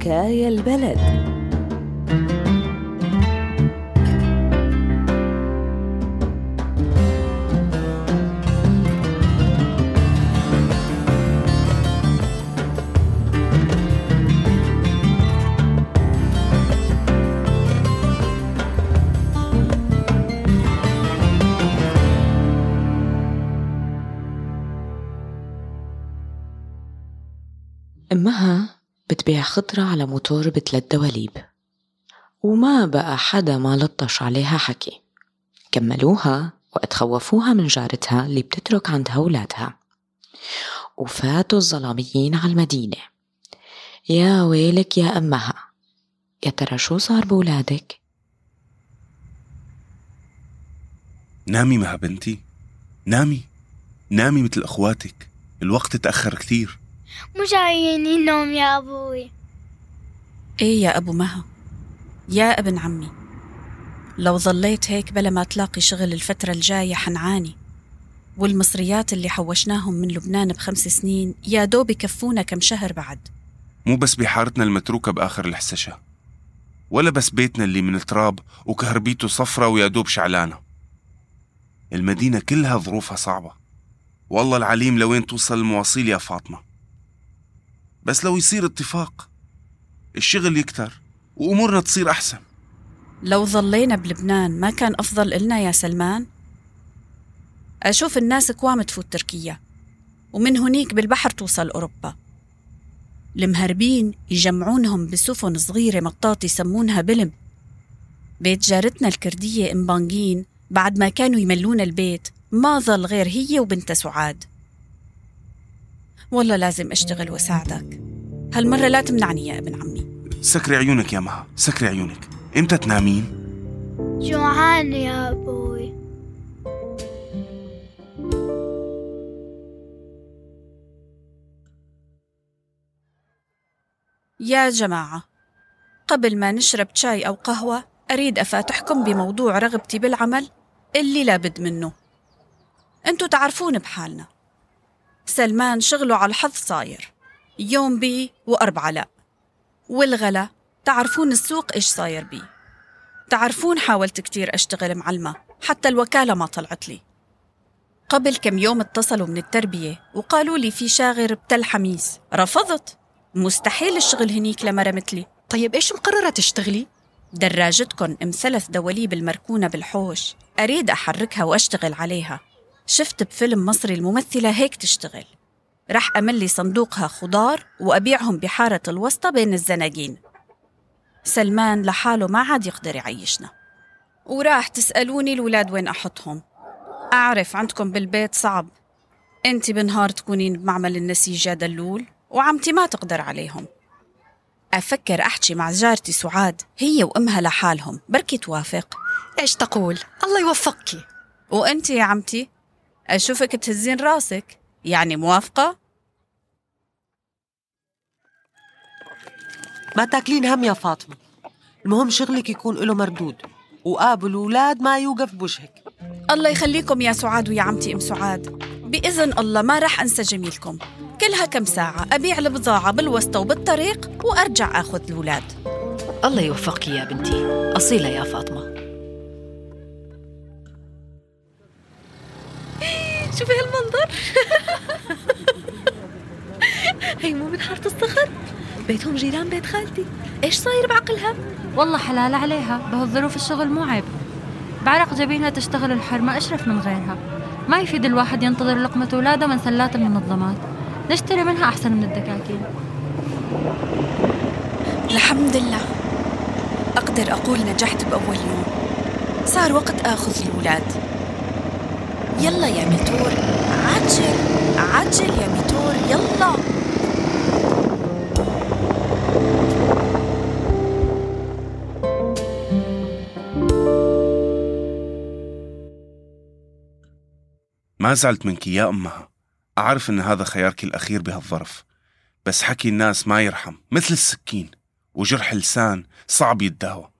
حكاية البلد. أمها بتبيع خضرة على موتور بثلاث دواليب. وما بقى حدا ما لطش عليها حكي. كملوها وقت خوفوها من جارتها اللي بتترك عندها أولادها. وفاتوا الظلاميين على المدينة. يا ويلك يا أمها. يا ترى شو صار بولادك؟ نامي مها بنتي. نامي. نامي مثل أخواتك. الوقت تأخر كثير. مو جاييني النوم يا أبوي. إيه يا أبو مها. يا ابن عمي. لو ظليت هيك بلا ما تلاقي شغل الفترة الجاية حنعاني. والمصريات اللي حوشناهم من لبنان بخمس سنين يا دوب يكفونا كم شهر بعد. مو بس بحارتنا المتروكة بآخر الحسشة. ولا بس بيتنا اللي من التراب وكهربيته صفرة ويا دوب شعلانة. المدينة كلها ظروفها صعبة. والله العليم لوين توصل المواصيل يا فاطمة. بس لو يصير اتفاق الشغل يكتر وأمورنا تصير أحسن. لو ظلينا بلبنان ما كان أفضل إلنا يا سلمان؟ أشوف الناس كوام تفوت تركيا ومن هنيك بالبحر توصل أوروبا. المهربين يجمعونهم بسفن صغيرة مطاط يسمونها بلم. بيت جارتنا الكردية ام بانجين بعد ما كانوا يملون البيت ما ظل غير هي وبنتها سعاد. والله لازم أشتغل وأساعدك. هالمرة لا تمنعني يا ابن عمي. سكري عيونك يا مها سكري عيونك. إمتى تنامين؟ جوعان يا أبوي. يا جماعة قبل ما نشرب شاي أو قهوة أريد أفاتحكم بموضوع رغبتي بالعمل اللي لابد منه. أنتوا تعرفون بحالنا. سلمان شغله على الحظ صاير. يوم بي وأربعة لا. والغلا تعرفون السوق إيش صاير بي. تعرفون حاولت كتير أشتغل معلمة حتى الوكالة ما طلعت لي. قبل كم يوم اتصلوا من التربية وقالوا لي في شاغر بتل حميس. رفضت. مستحيل الشغل هنيك لمرة مثلي طيب إيش مقررة تشتغلي؟ دراجتكن ام ثلاث دواليب المركونة بالحوش. أريد أحركها وأشتغل عليها. شفت بفيلم مصري الممثلة هيك تشتغل. رح أملي صندوقها خضار وأبيعهم بحارة الوسطى بين الزناقين سلمان لحاله ما عاد يقدر يعيشنا. وراح تسألوني الولاد وين أحطهم. أعرف عندكم بالبيت صعب. أنت بالنهار تكونين بمعمل النسيج يا دلول وعمتي ما تقدر عليهم. أفكر أحكي مع جارتي سعاد هي وأمها لحالهم بركي توافق. إيش تقول؟ الله يوفقك وأنت يا عمتي؟ أشوفك تهزين راسك. يعني موافقة؟ ما تاكلين هم يا فاطمة. المهم شغلك يكون له مردود. وقابل الأولاد ما يوقف بوجهك. الله يخليكم يا سعاد ويا عمتي أم سعاد. بإذن الله ما راح أنسى جميلكم. كلها كم ساعة؟ أبيع البضاعة بالوسطى وبالطريق وأرجع آخذ الاولاد الله يوفقك يا بنتي. أصيلة يا فاطمة. شوفي هالمنظر؟ هي مو من حارة الصخر؟ بيتهم جيران بيت خالتي. إيش صاير بعقلها؟ والله حلال عليها بهالظروف الشغل مو عيب. بعرق جبينها تشتغل الحر ما أشرف من غيرها. ما يفيد الواحد ينتظر لقمة ولاده من سلات المنظمات. نشتري منها أحسن من الدكاكين. الحمد لله. أقدر أقول نجحت بأول يوم. صار وقت آخذ الاولاد يلا يا ميتور. عجل عجل يا ميتور. يلا. ما زعلت منك يا أمها. أعرف إن هذا خيارك الأخير بهالظرف. بس حكي الناس ما يرحم مثل السكين. وجرح لسان صعب يتداوى.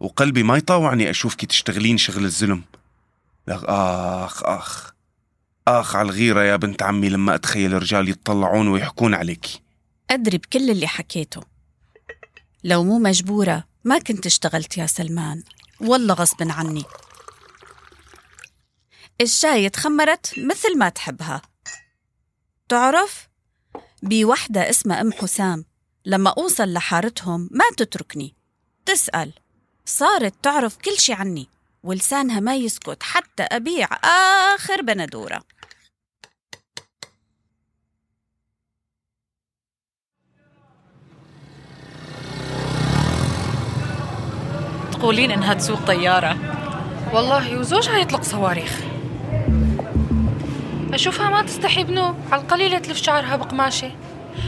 وقلبي ما يطاوعني أشوفك تشتغلين شغل الظلم لغ آخ آخ. آخ على الغيرة يا بنت عمي لما أتخيل رجال يتطلعون ويحكون عليك. أدري بكل اللي حكيته. لو مو مجبورة ما كنت اشتغلت يا سلمان. والله غصب عني. الشاي تخمرت مثل ما تحبها. تعرف؟ بوحدة اسمها أم حسام. لما أوصل لحارتهم ما تتركني. تسأل. صارت تعرف كل شي عني. ولسانها ما يسكت حتى أبيع آخر بندورة. تقولين إنها تسوق طيارة؟ والله وزوجها يطلق صواريخ. أشوفها ما تستحي بنوب على القليلة تلف شعرها بقماشة.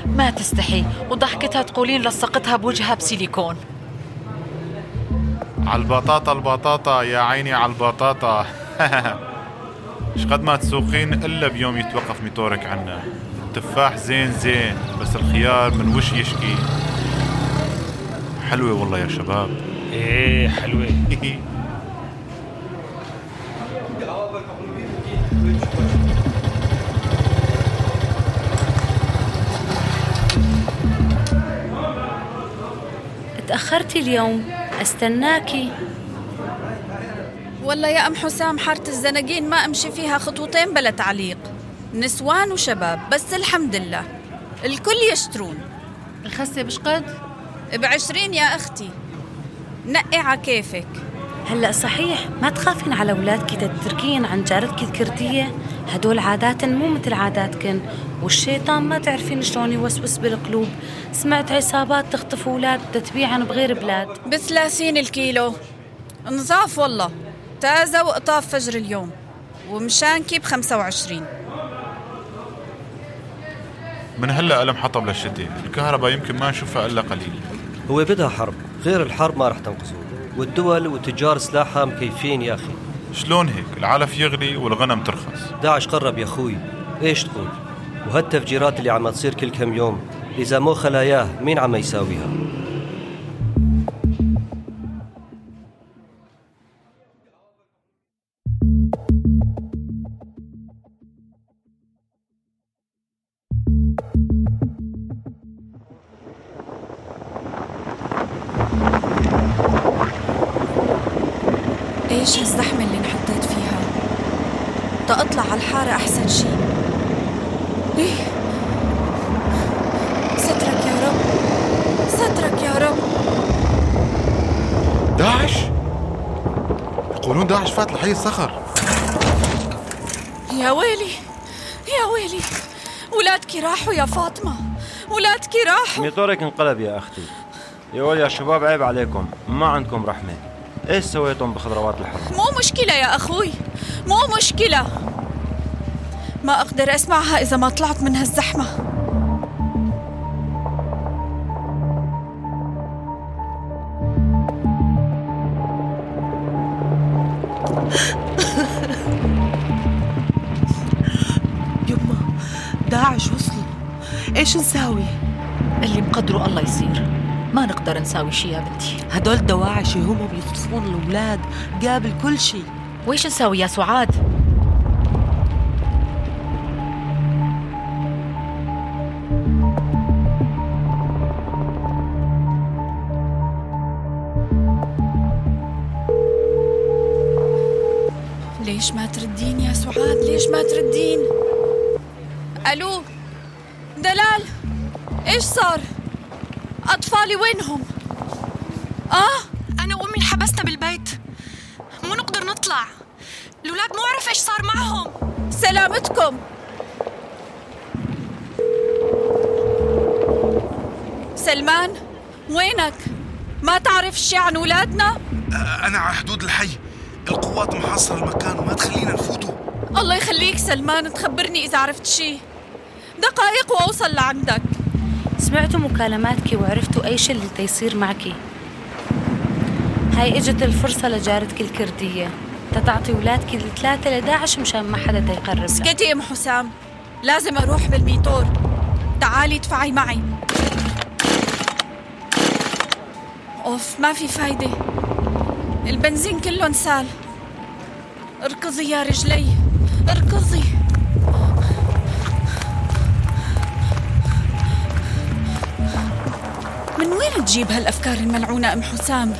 ما تستحي وضحكتها تقولين لصقتها بوجهها بسيليكون. على البطاطا البطاطا يا عيني على البطاطا. مش قد ما تسوقين إلا بيوم يتوقف موتورك عنا. التفاح زين زين بس الخيار من وش يشكي؟ حلوة والله يا شباب. إيه حلوة. تأخرتي اليوم؟ استناكي والله يا أم حسام حارة الزناقين ما أمشي فيها خطوتين بلا تعليق. نسوان وشباب بس الحمد لله. الكل يشترون. الخسة بشقد؟ بعشرين يا أختي. نقي على كيفك. هلأ صحيح ما تخافين على أولادك تتركين عن جارتك الكردية؟ هدول عادات مو مثل عاداتكن. والشيطان ما تعرفين شلون يوسوس بالقلوب. سمعت عصابات تخطف أولاد تتبيعن بغير بلاد. بثلاثين الكيلو. نظاف والله. تازة وقطاف فجر اليوم. ومشانكي بخمسة وعشرين. من هلا ألم حطب للشتاء الكهرباء يمكن ما نشوفها إلا قليل. هو بدها حرب. غير الحرب ما رح تنقذه والدول وتجار سلاحها مكيفين يا أخي. شلون هيك؟ العلف يغلي والغنم ترخص. داعش قرب يا أخوي. إيش تقول؟ وهالتفجيرات اللي عم تصير كل كم يوم. إذا مو خلاياه مين عم يساويها؟ يقولون داعش فات لحي الصخر. يا ويلي يا ويلي ولادك راحوا يا فاطمة ولادك راحوا ميطورك انقلب يا أختي. يا ولد يا شباب عيب عليكم. ما عندكم رحمة. إيش سويتم بخضروات الحرب مو مشكلة يا أخوي مو مشكلة. ما أقدر أسمعها إذا ما طلعت من هالزحمة. إيش نساوي؟ اللي مقدره الله يصير. ما نقدر نساوي شي يا بنتي. هدول دواعش هم بيخطفون الأولاد قابل كل شيء ويش نساوي يا سعاد؟ ليش ما تردين يا سعاد؟ ليش ما تردين؟ ألو؟ دلال إيش صار؟ أطفالي وينهم؟ آه؟ أنا وأمي انحبسنا بالبيت. مو نقدر نطلع. الولاد مو عرف إيش صار معهم. سلامتكم. سلمان وينك؟ ما تعرف شي عن ولادنا؟ أنا على حدود الحي. القوات محاصرة المكان وما تخلينا نفوتوا. الله يخليك سلمان تخبرني إذا عرفت شي. دقائق وأوصل لعندك. سمعتوا مكالماتك وعرفتوا أي شيء اللي تيصير معك. هاي إجت الفرصة لجارتك الكردية. تتعطي ولادك الثلاثة لداعش مشان ما حدا يقرب لها. اسكتي يا أم حسام. لازم أروح بالميتور. تعالي ادفعي معي. أوف ما في فايدة. البنزين كله انسال اركضي يا رجلي. اركضي. وين تجيب هالأفكار الملعونة أم حسام؟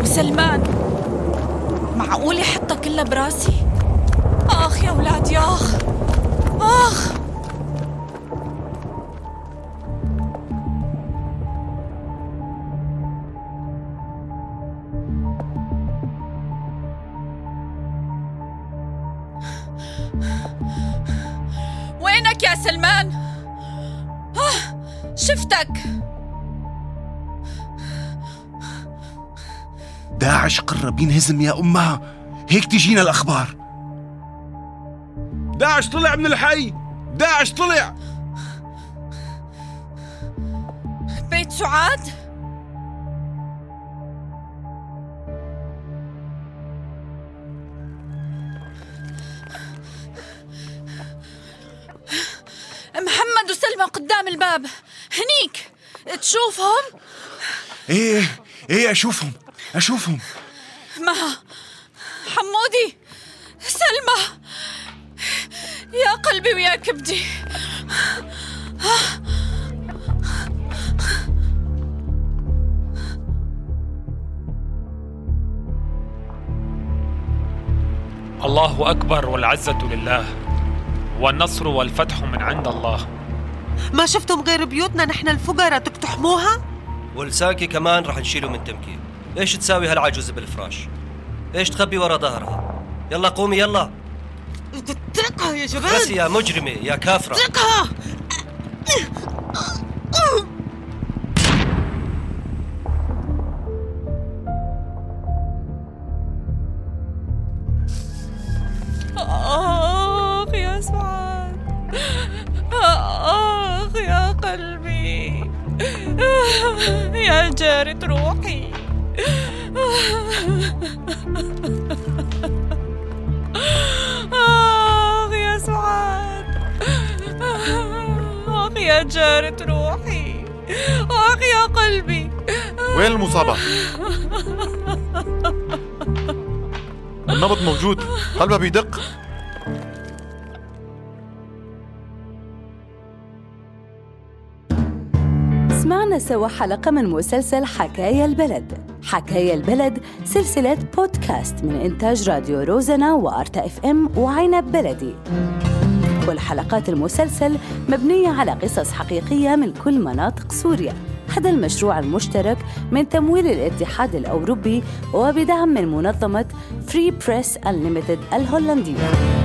وسلمان معقول يحطها كلها براسي؟ آخ يا ولاد يا داعش قرب ينهزم يا أمها. هيك تجينا الأخبار. داعش طلع من الحي. داعش طلع. بيت سعاد؟ محمد وسلمى قدام الباب. هنيك. تشوفهم؟ إيه. إيه أشوفهم أشوفهم. مها حمودي سلمى. يا قلبي ويا كبدي. الله أكبر والعزة لله والنصر والفتح من عند الله. ما شفتم غير بيوتنا نحن الفقراء تقتحموها؟ ولسانكي كمان رح نشيله من تمكين. إيش تساوي هالعجوز بالفراش؟ إيش تخبي ورا ظهرها؟ يلا قومي يلا. اتركها يا جبال بس يا مجرمة يا كافرة. اتركها يا جارة روحي آخ يا سعاد. آخ يا جارة روحي آخ يا قلبي. وين المصابة؟ النبض موجود. قلبها بيدق. سمعنا سوا حلقة من مسلسل حكاية البلد. حكاية البلد سلسلة بودكاست من إنتاج راديو روزنا وأرتا FM وعنب بلدي. كل حلقات المسلسل مبنية على قصص حقيقية من كل مناطق سوريا. هذا المشروع المشترك من تمويل الاتحاد الأوروبي وبدعم من منظمة Free Press Unlimited الهولندية.